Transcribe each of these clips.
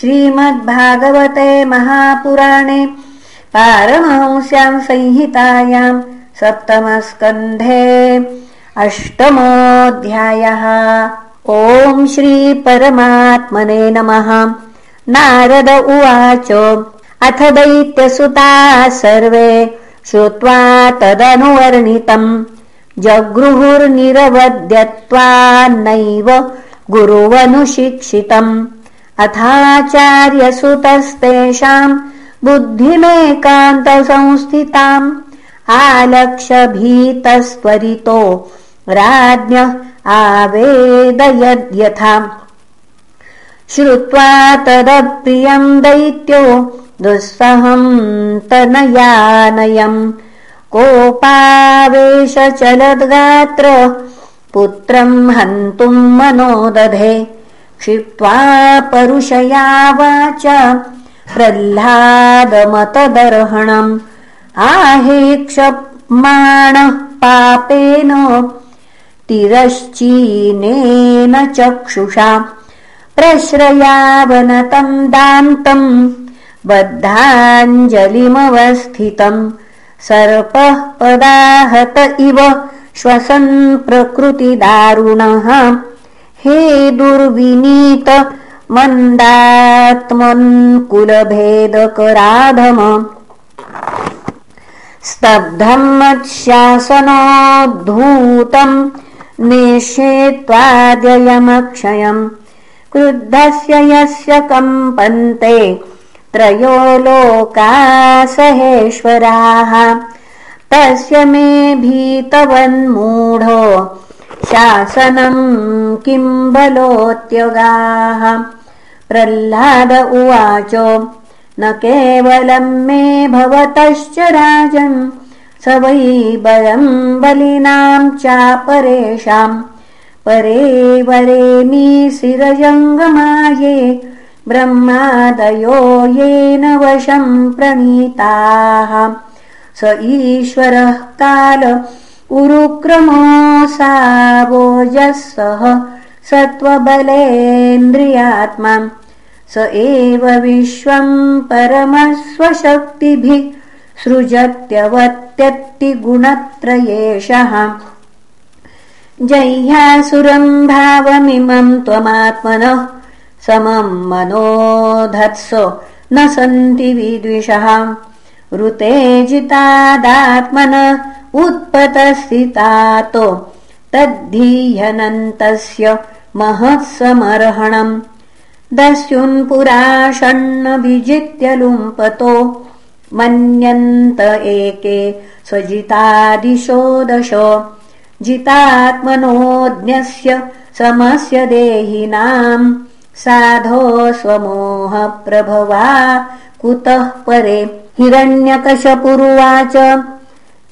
श्रीमद्भागवते महापुराणे पारमहंस्यां संहितायां सप्तमस्कन्धे अष्टमोऽध्यायः। ॐ श्रीपरमात्मने नमः। नारद उवाच। अथ दैत्यसुताः सर्वे श्रुत्वा तदनुवर्णितम्। जगृहुर्निरवद्यत्वान्नैव गुरुवनुशिक्षितम् अथाचार्यसुतस्तेषाम् बुद्धिमेकान्तसंस्थिताम् आलक्ष्यभीतस्त्वरितो राज्ञः आवेदयद्यथा श्रुत्वा तदप्रियम् दैत्यो दुःसहम् तनयानयम् कोपावेश चलद्गात्र पुत्रम् हन्तुम् मनोदधे क्षिप्त्वा परुषया वाच प्रह्लादमतदर्हणम् आहेक्षमाणः पापेन तिरश्चीनेन चक्षुषा प्रश्रयावनतम् दान्तम् बद्धाञ्जलिमवस्थितम् सर्पः पदाहत इव श्वसन् प्रकृतिदारुणः हे दुर्विनीत मन्दात्मन्कुलभेदकराधम स्तब्धम् मत्शासनोद्धूतम् निषेत्वाद्ययमक्षयम् क्रुद्धस्य यस्य कम्पन्ते त्रयो लोकासहेश्वराः तस्य मे भीतवन्मूढो शासनम् किम् बलोत्यगाः प्रह्लाद उवाच न केवलम् मे भवतश्च राजन् स वै बलम् बलिनाम् चापरेषाम्। परे वरेमी शिरजङ्गमाये ब्रह्मादयो येन वशम् प्रणीताः। स ईश्वरः काल उरुक्रमोऽसावोजः सह सत्त्वबलेन्द्रियात्मा स एव विश्वम् परमस्वशक्तिभिः सृजत्यवत्यत्तिगुणत्रयेषः जह्यासुरम् भावमिमम् त्वमात्मनः समम् मनोधत्स न सन्ति विद्विषः। ऋतेजितादात्मन उत्पतस्थितातो तद्धीयनन्तस्य महत्समर्हणम्। दस्युन्पुराषण्ण विजित्य लुम्पतो मन्यन्त एके स्वजितादिशो दश। जितात्मनोज्ञस्य समस्य देहिनाम् साधो स्वमोहप्रभवा कुतः परे हिरण्यकशपुरुवाच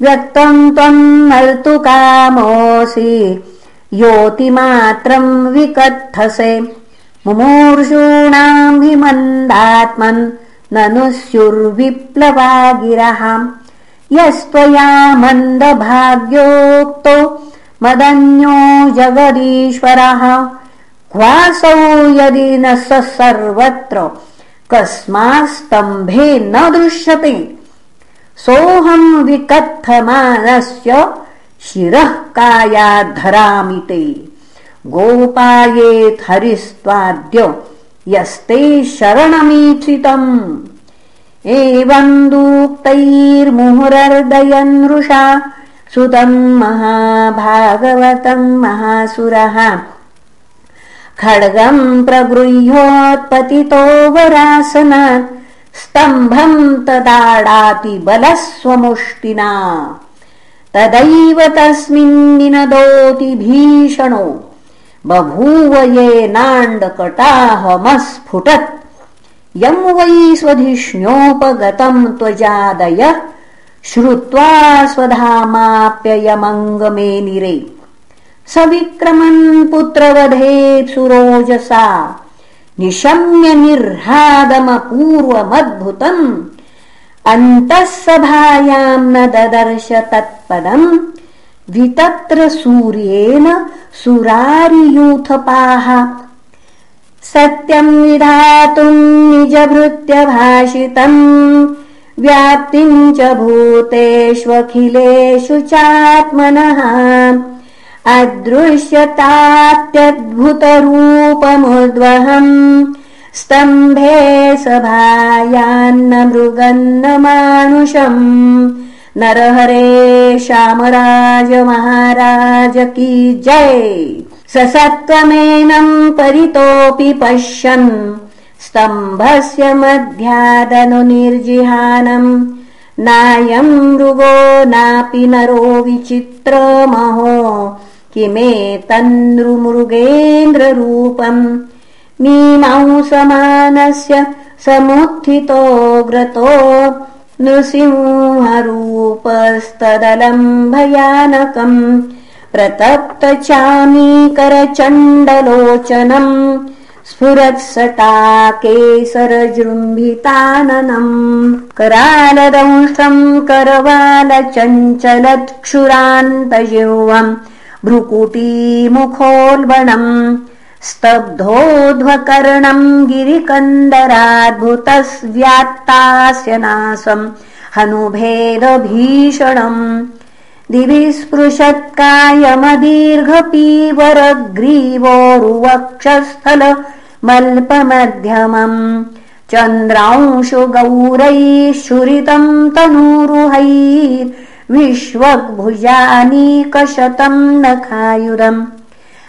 व्यक्तम् त्वम् मर्तुकामोऽसि योतिमात्रम् विकत्थसे मुमूर्षूणाम् हि मन्दात्मन् ननु स्युर्विप्लवा गिरः यस्त्वया मन्दभाग्योक्तो मदन्यो जगदीश्वरः। क्वासौ यदि न स सर्वत्र कस्मास्तम्भे न दृश्यते सोऽहम् विकत्थमानस्य शिरः कायाद्धरामि ते। गोपायेत्थरिस्त्वाद्य यस्ते शरणमीक्षितम् एवम् दूक्तैर्मुहुरर्दयन्नृषा सुतम् महाभागवतम् महासुरः। खड्गम् प्रगृह्योत्पतितो वरासनात् स्तम्भम् तदाडाति बलस्वमुष्टिना। तदैव तस्मिन्निनदोति भीषणो। बभूव येनाण्डकटाहमस्फुटत् यम् वै स्वधिष्ण्योपगतम् त्वजादय। श्रुत्वा स्वधामाप्ययमङ्गमेनिरे स पुत्रवधेत् सुरोजसा निशम्य निर्हादमपूर्वमद्भुतम् अन्तः सभायाम् न ददर्श तत्पदम्। वितत्र सूर्येण सुरारियूथपाः। सत्यम् विधातुम् निजभृत्यभाषितम्। व्याप्तिम् च भूतेष्वखिलेषु चात्मनः अदृश्यतात्यद्भुतरूपमुद्वहम् स्तम्भे सभायान्न मृगन्न मानुषम् नरहरे श्यामराज महाराज की जय। सत्त्वमेनम् परितोऽपि पश्यन् स्तम्भस्य मध्यादनुनिर्जिहानम् नायम् मृगो नापि नरो विचित्रमहो किमेतन्नृमृगेन्द्ररूपम् मीमांसमानस्य समुत्थितोऽग्रतो नृसिंहरूपस्तदलम् भयानकम् प्रतप्तचामीकरचण्डलोचनम्। स्फुरत्सटाकेसरजृम्भिताननम्। करालदंशम् करवालचञ्चलत्क्षुरान्तजिह्वम् भ्रुकुटीमुखोल्बणम् स्तब्धोध्वकर्णम् गिरिकन्दराद्भुतस्व्यात्तास्य नासम् हनुभेदभीषणम् दिवि स्पृशत्कायमदीर्घपीवरग्रीवोरुवक्षस्थल मल्पमध्यमम् चन्द्रांशु गौरैः शुरितम् तनूरुहैर्विश्वग्भुजानीकशतम् नखायुधम्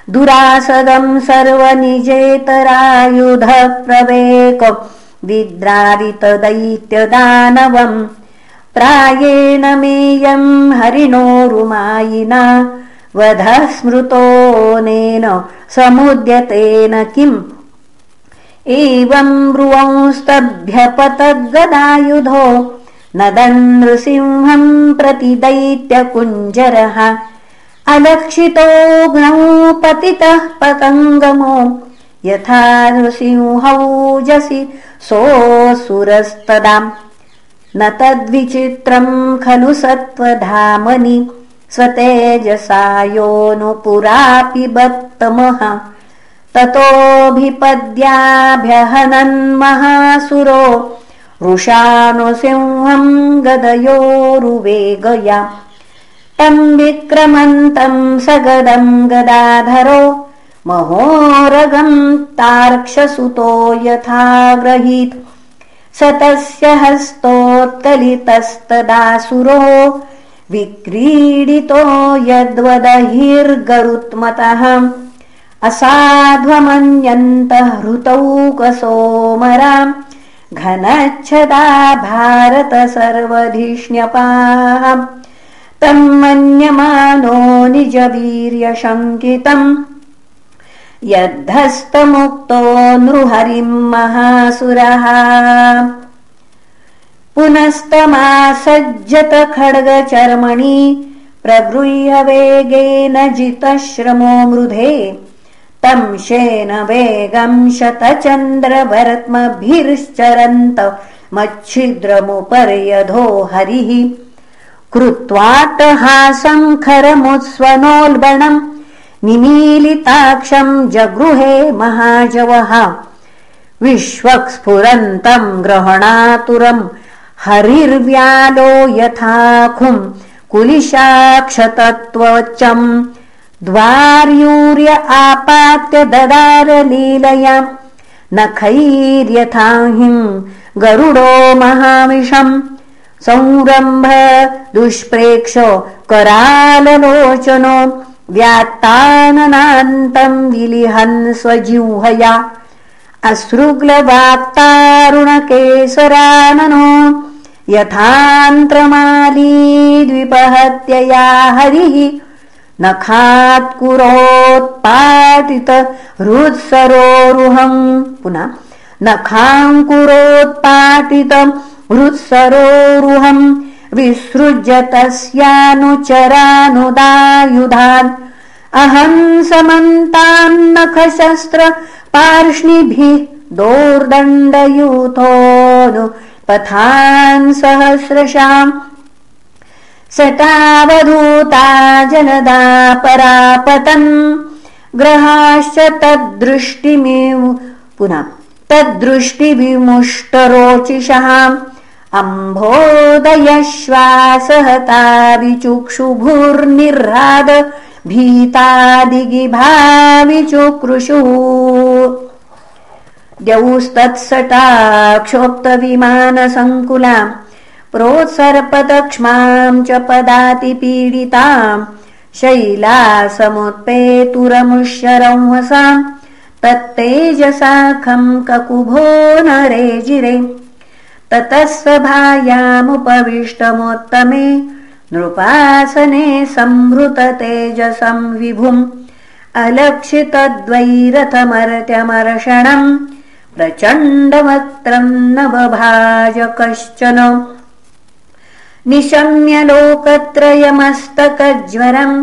दुरासदम् सर्वनिजेतरायुधप्रवेक। विद्रारितदैत्यदानवम् प्रायेण मेयम् हरिणोरुमायिना। वधः स्मृतोनेन समुद्यतेन किम्? एवम् ब्रुवंस्तभ्यपतद्गदायुधो नृसिंहम् प्रति दैत्यकुञ्जरः अलक्षितोऽग्नौ पतितः पतङ्गमो। यथा नृसिंहौजसि सोऽसुरस्तदाम् न तद्विचित्रम् खलु सत्त्वधामनि। स्वतेजसा योऽनुपुरापि बत्तमः। ततोऽभिपद्याभ्यहनन्महासुरो वृषानुसिंहम् गदयोरुवेगया तम् विक्रमन्तम् सगदम् गदाधरो महोरगम् तार्क्षसुतो यथा ग्रहीत् स तस्य हस्तोत्कलितस्तदासुरो विक्रीडितो यद्वदहिर्गरुत्मतः। असाध्वमन्यन्तः हृतौकसोमराम् घनच्छदा भारत सर्वधिष्ण्यपाः तम् मन्यमानो निजवीर्यशङ्कितम् यद्धस्तमुक्तो नृहरिम् महासुरः। पुनस्तमासज्जत खड्गचर्मणि प्रगृह्य वेगेन जितश्रमो मृधे तम् शेन वेगम् शतचन्द्रभरत्मभिश्चरन्त मच्छिद्रमुपर्यधो हरिः। कृत्वाट्टहासम् खरमुत्स्वनोल्बणम् निमीलिताक्षम् जगृहे महाजवः। विश्वक्स्फुरन्तम् ग्रहणातुरम् हरिर्व्यालो यथाखुम् कुलिशाक्षतत्त्वचम् द्वार्यूर्य आपात्य ददारलीलया नखैर्यथाहिम् गरुडो महाविषम् संरम्भ दुष्प्रेक्ष कराललोचनो व्यात्ताननान्तम् विलिहन् स्वजिह्वया अश्रुग्लवाक्तारुणकेसराननो यथान्त्रमालीद्विपहत्यया हरिः नखात्कुरोत्पाटित हृत्सरोरुहम् पुनः नखाङ्कुरोत्पाटित हृत्सरोरुहम् विसृज्य तस्यानुचरानुदायुधान्। अहम् समन्तान्नखशस्त्र पार्ष्णिभिः दोर्दण्डयूथोनु पथान् सहस्रशाम् सटावधूता जनदा परापतन् ग्रहाश्च तद्दृष्टिमिव पुनः तद्दृष्टिविमुष्टरोचिषाम् अम्भोदयश्वासहताविचुक्षुभुर्निर्राद भीतादिगिभाविचुकृषु। द्यौस्तत्सटाक्षोक्तविमानसङ्कुलाम् प्रोत्सर्पदक्ष्माम् च पदातिपीडिताम् शैलासमुत्पेतुरमुष्यरंवसाम् तत्तेजसाखम् ककुभो नरेजिरे ततः सभायामुपविष्टमोत्तमे नृपासने संहृततेजसं विभुम् अलक्षितद्वैरथमर्त्यमर्षणम् प्रचण्डवक्त्रम् न बभाज कश्चन निशम्य लोकत्रयमस्तकज्वरम्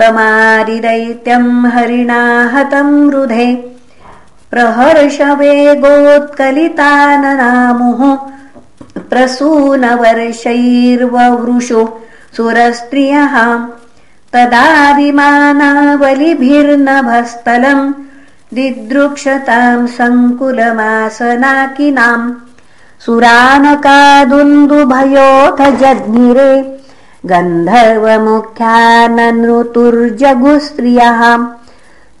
तमारिदैत्यम् हरिणाहतम् रुधे प्रहर्षवेगोत्कलिताननामुः प्रसूनवर्षैर्ववृषु सुरस्त्रियः तदाभिमानावलिभिर्नभस्थलम् दिदृक्षताम् सङ्कुलमासनाकिनाम् सुरानकादुन्दुभयोऽथ जज्ञिरे गन्धर्वमुख्याननृतुर्जगुस्त्रियः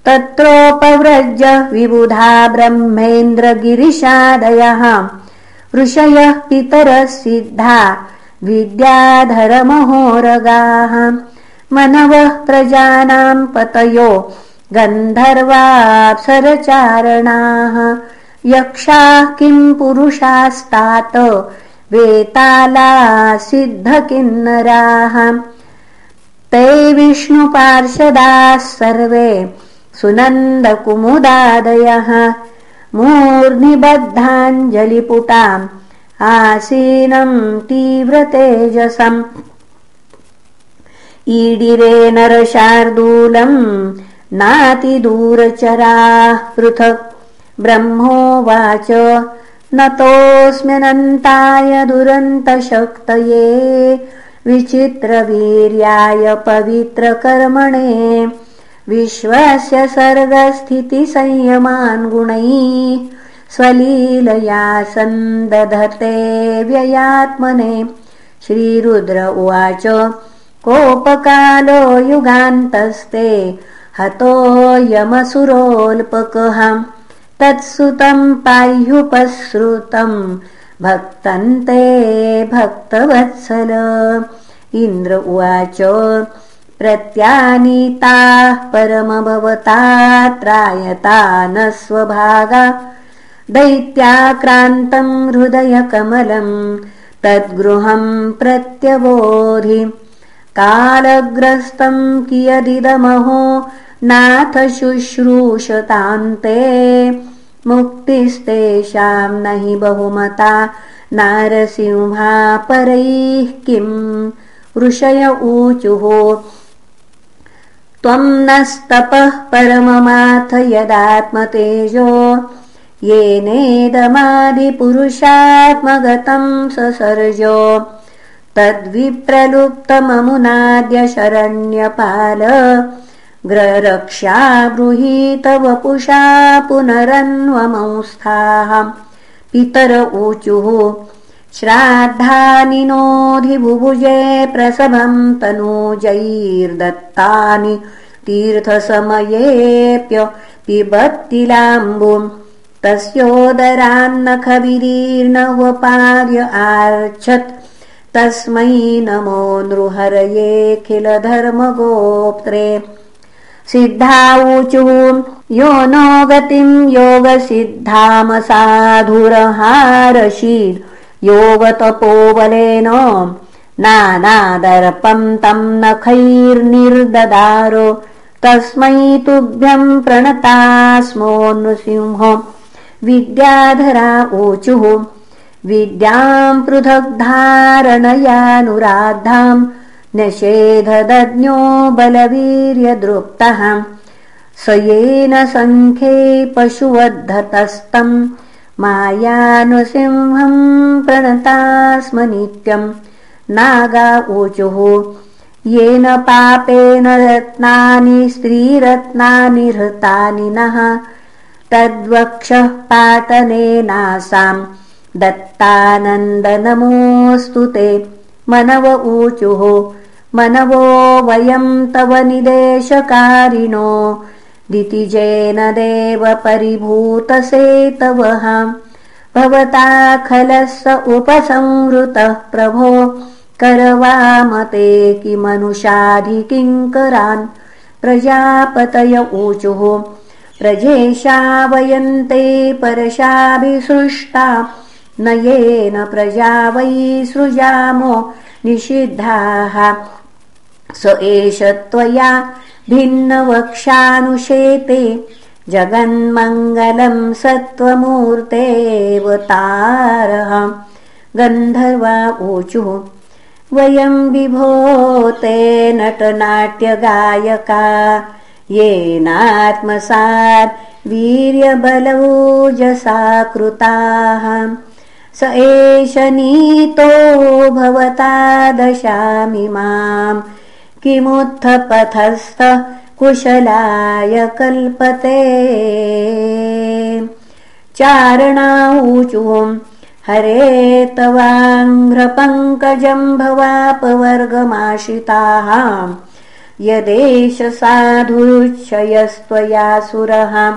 तत्रोपव्रज विबुधा ब्रह्मेन्द्रगिरिशादयः ऋषयः पितरः सिद्धा विद्याधरमहोरगाः मनवः प्रजानाम् पतयो गन्धर्वाप्सरचारणाः यक्षाः किम् पुरुषास्तात? वेताला सिद्धकिन्नराः। ते विष्णुपार्षदाः सर्वे सुनन्दकुमुदादयः। मूर्निबद्धाञ्जलिपुटाम् आसीनम् तीव्रतेजसम्। ईडिरे नरशार्दूलम् नातिदूरचराः पृथक् ब्रह्मोवाच नतोऽस्म्यनन्ताय दुरन्तशक्तये। विचित्रवीर्याय पवित्रकर्मणे। विश्वस्य सर्गस्थितिसंयमान् गुणैः स्वलीलया सन्दधते व्ययात्मने। श्रीरुद्र उवाच कोपकालो युगान्तस्ते। हतो यमसुरोल्पकः तत्सुतम् पाह्युपसृतम् भक्तन्ते भक्तवत्सल। इन्द्र उवाच प्रत्यानीताः परमभवता न स्वभागा दैत्याक्रान्तम् हृदयकमलम् तद्गृहम् प्रत्यबोधि। कालग्रस्तम् कियदिदमहो नाथ शुश्रूषतान्ते मुक्तिस्तेषाम् न हि बहुमता। नारसिंहा परैः किम्? ऋषय ऊचुः। त्वम् नस्तपः परममाथ यदात्मतेजो। येनेदमादिपुरुषात्मगतम् ससर्जो। तद्विप्रलुप्तममुनाद्य शरण्यपाल ग्ररक्षा ब्रूहीत वपुषा पुनरन्वमंस्थाः। पितर ऊचुः श्राद्धानि नोऽधिबुभुजे प्रसभम् तनूजैर्दत्तानि। तीर्थसमयेऽप्य पिबत्तिलाम्बुम् तस्योदरान्नखविरीर्णवपार्य आर्च्छत्। तस्मै नमो सिद्धाऊचुः यो नो गतिम् योगसिद्धामसाधुरहारशीर्। योगतपोबलेन नानादर्पम् तम् नखैर्निर्ददारो। तस्मै तुभ्यम् प्रणता स्मो नृसिंह। विद्याधरा ऊचुः। विद्याम् पृथग्धारणयानुराद्धाम् न्यषेधदज्ञो बलवीर्यदृप्तः। स येन सङ्ख्ये पशुवद्धतस्तम्। मायानुसिंहम् प्रणता स्म नित्यम् नागा ऊचुः। येन पापेन रत्नानि स्त्रीरत्नानि हृतानि नः। तद्वक्षः पाटनेनासाम् दत्तानन्दनमोऽस्तु ते। मनव ऊचुः मनवो वयम् तव निदेशकारिणो। दितिजेन देव परिभूतसेतवः। भवता खलः उपसंहृतः प्रभो। करवामते किमनुषाधिकिङ्करान् प्रजापतय ऊचुः। प्रजेशा वयन्ते परशाभिसृष्टा। न येन प्रजा वै सृजामो निषिद्धाः स एष त्वया भिन्नवक्षानुशेते जगन्मङ्गलम् सत्त्वमूर्तेऽवतारः गन्धर्वा ऊचुः वयम् विभोते नटनाट्यगायका येनात्मसात् वीर्यबलौजसा कृताः स एष नीतो भवता दशामि माम् किमुत्थपथस्थ कुशलाय कल्पते। चारणाऊचुम् हरे तवाङ्घ्रपङ्कजम् भवापवर्गमाशिताः यदेश साधुच्छयस्त्वया सुरः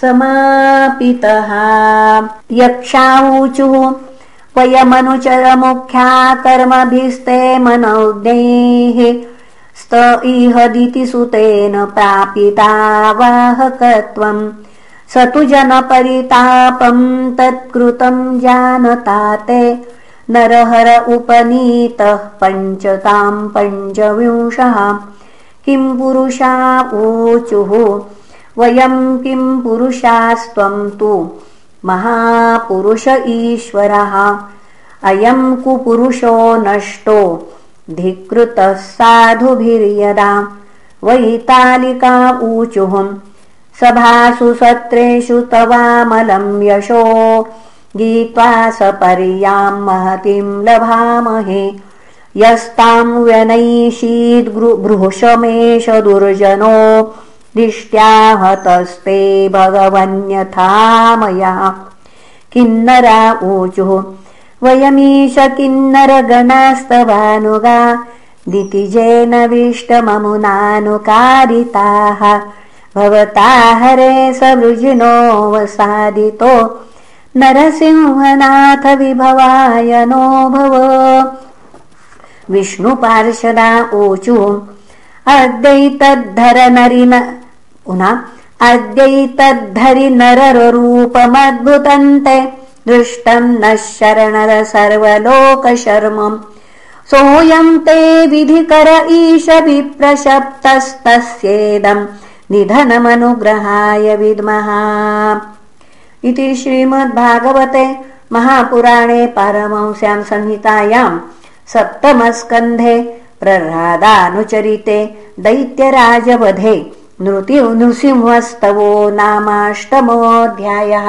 समापितः यक्षाऊचुः वयमनुचरमुख्या कर्मभिस्ते मनोज्ञैः स्त इह दितिसुतेन प्रापिता वाहकत्वम् स तु जनपरितापम् तत्कृतम् जानता ते नरहर उपनीतः पञ्चताम् पञ्चविंशः। किम् पुरुषा ऊचुः? वयम् किम् पुरुषास्त्वम् तु महापुरुष ईश्वरः। अयम् कुपुरुषो नष्टो धिकृतः साधुभिर्यदा वैतालिका ऊचुः सभासु सत्रेषु तवामलम् यशो। गीत्वा सपर्याम् महतीम् लभामहे। यस्ताम् व्यनैषीद्बृहशमेष दुर्जनो। दिष्ट्याहतस्ते भगवन्यथा मया। किन्नरा ऊचुः वयमीश किन्नरगणास्तवानुगा दितिजेनविष्टममुनानुकारिताः भवता हरे सवृजिनोऽवसादितो नरसिंहनाथ विभवाय नो भव विष्णुपार्षदा ऊचु अद्यैतद्धर नरिन पुनः अद्यैतद्धरि नररूपमद्भुतन्ते दृष्टम् नः शरणद सर्वलोकशर्मम् सोऽयम् ते विधिकर ईश विप्रशप्तस्तस्येदम् निधनमनुग्रहाय विद्मः इति श्रीमद्भागवते महापुराणे पारमंस्याम् संहितायाम् सप्तमस्कन्धे प्रह्लादानुचरिते दैत्यराजवधे नृसिंहस्तवो नामाष्टमोऽध्यायः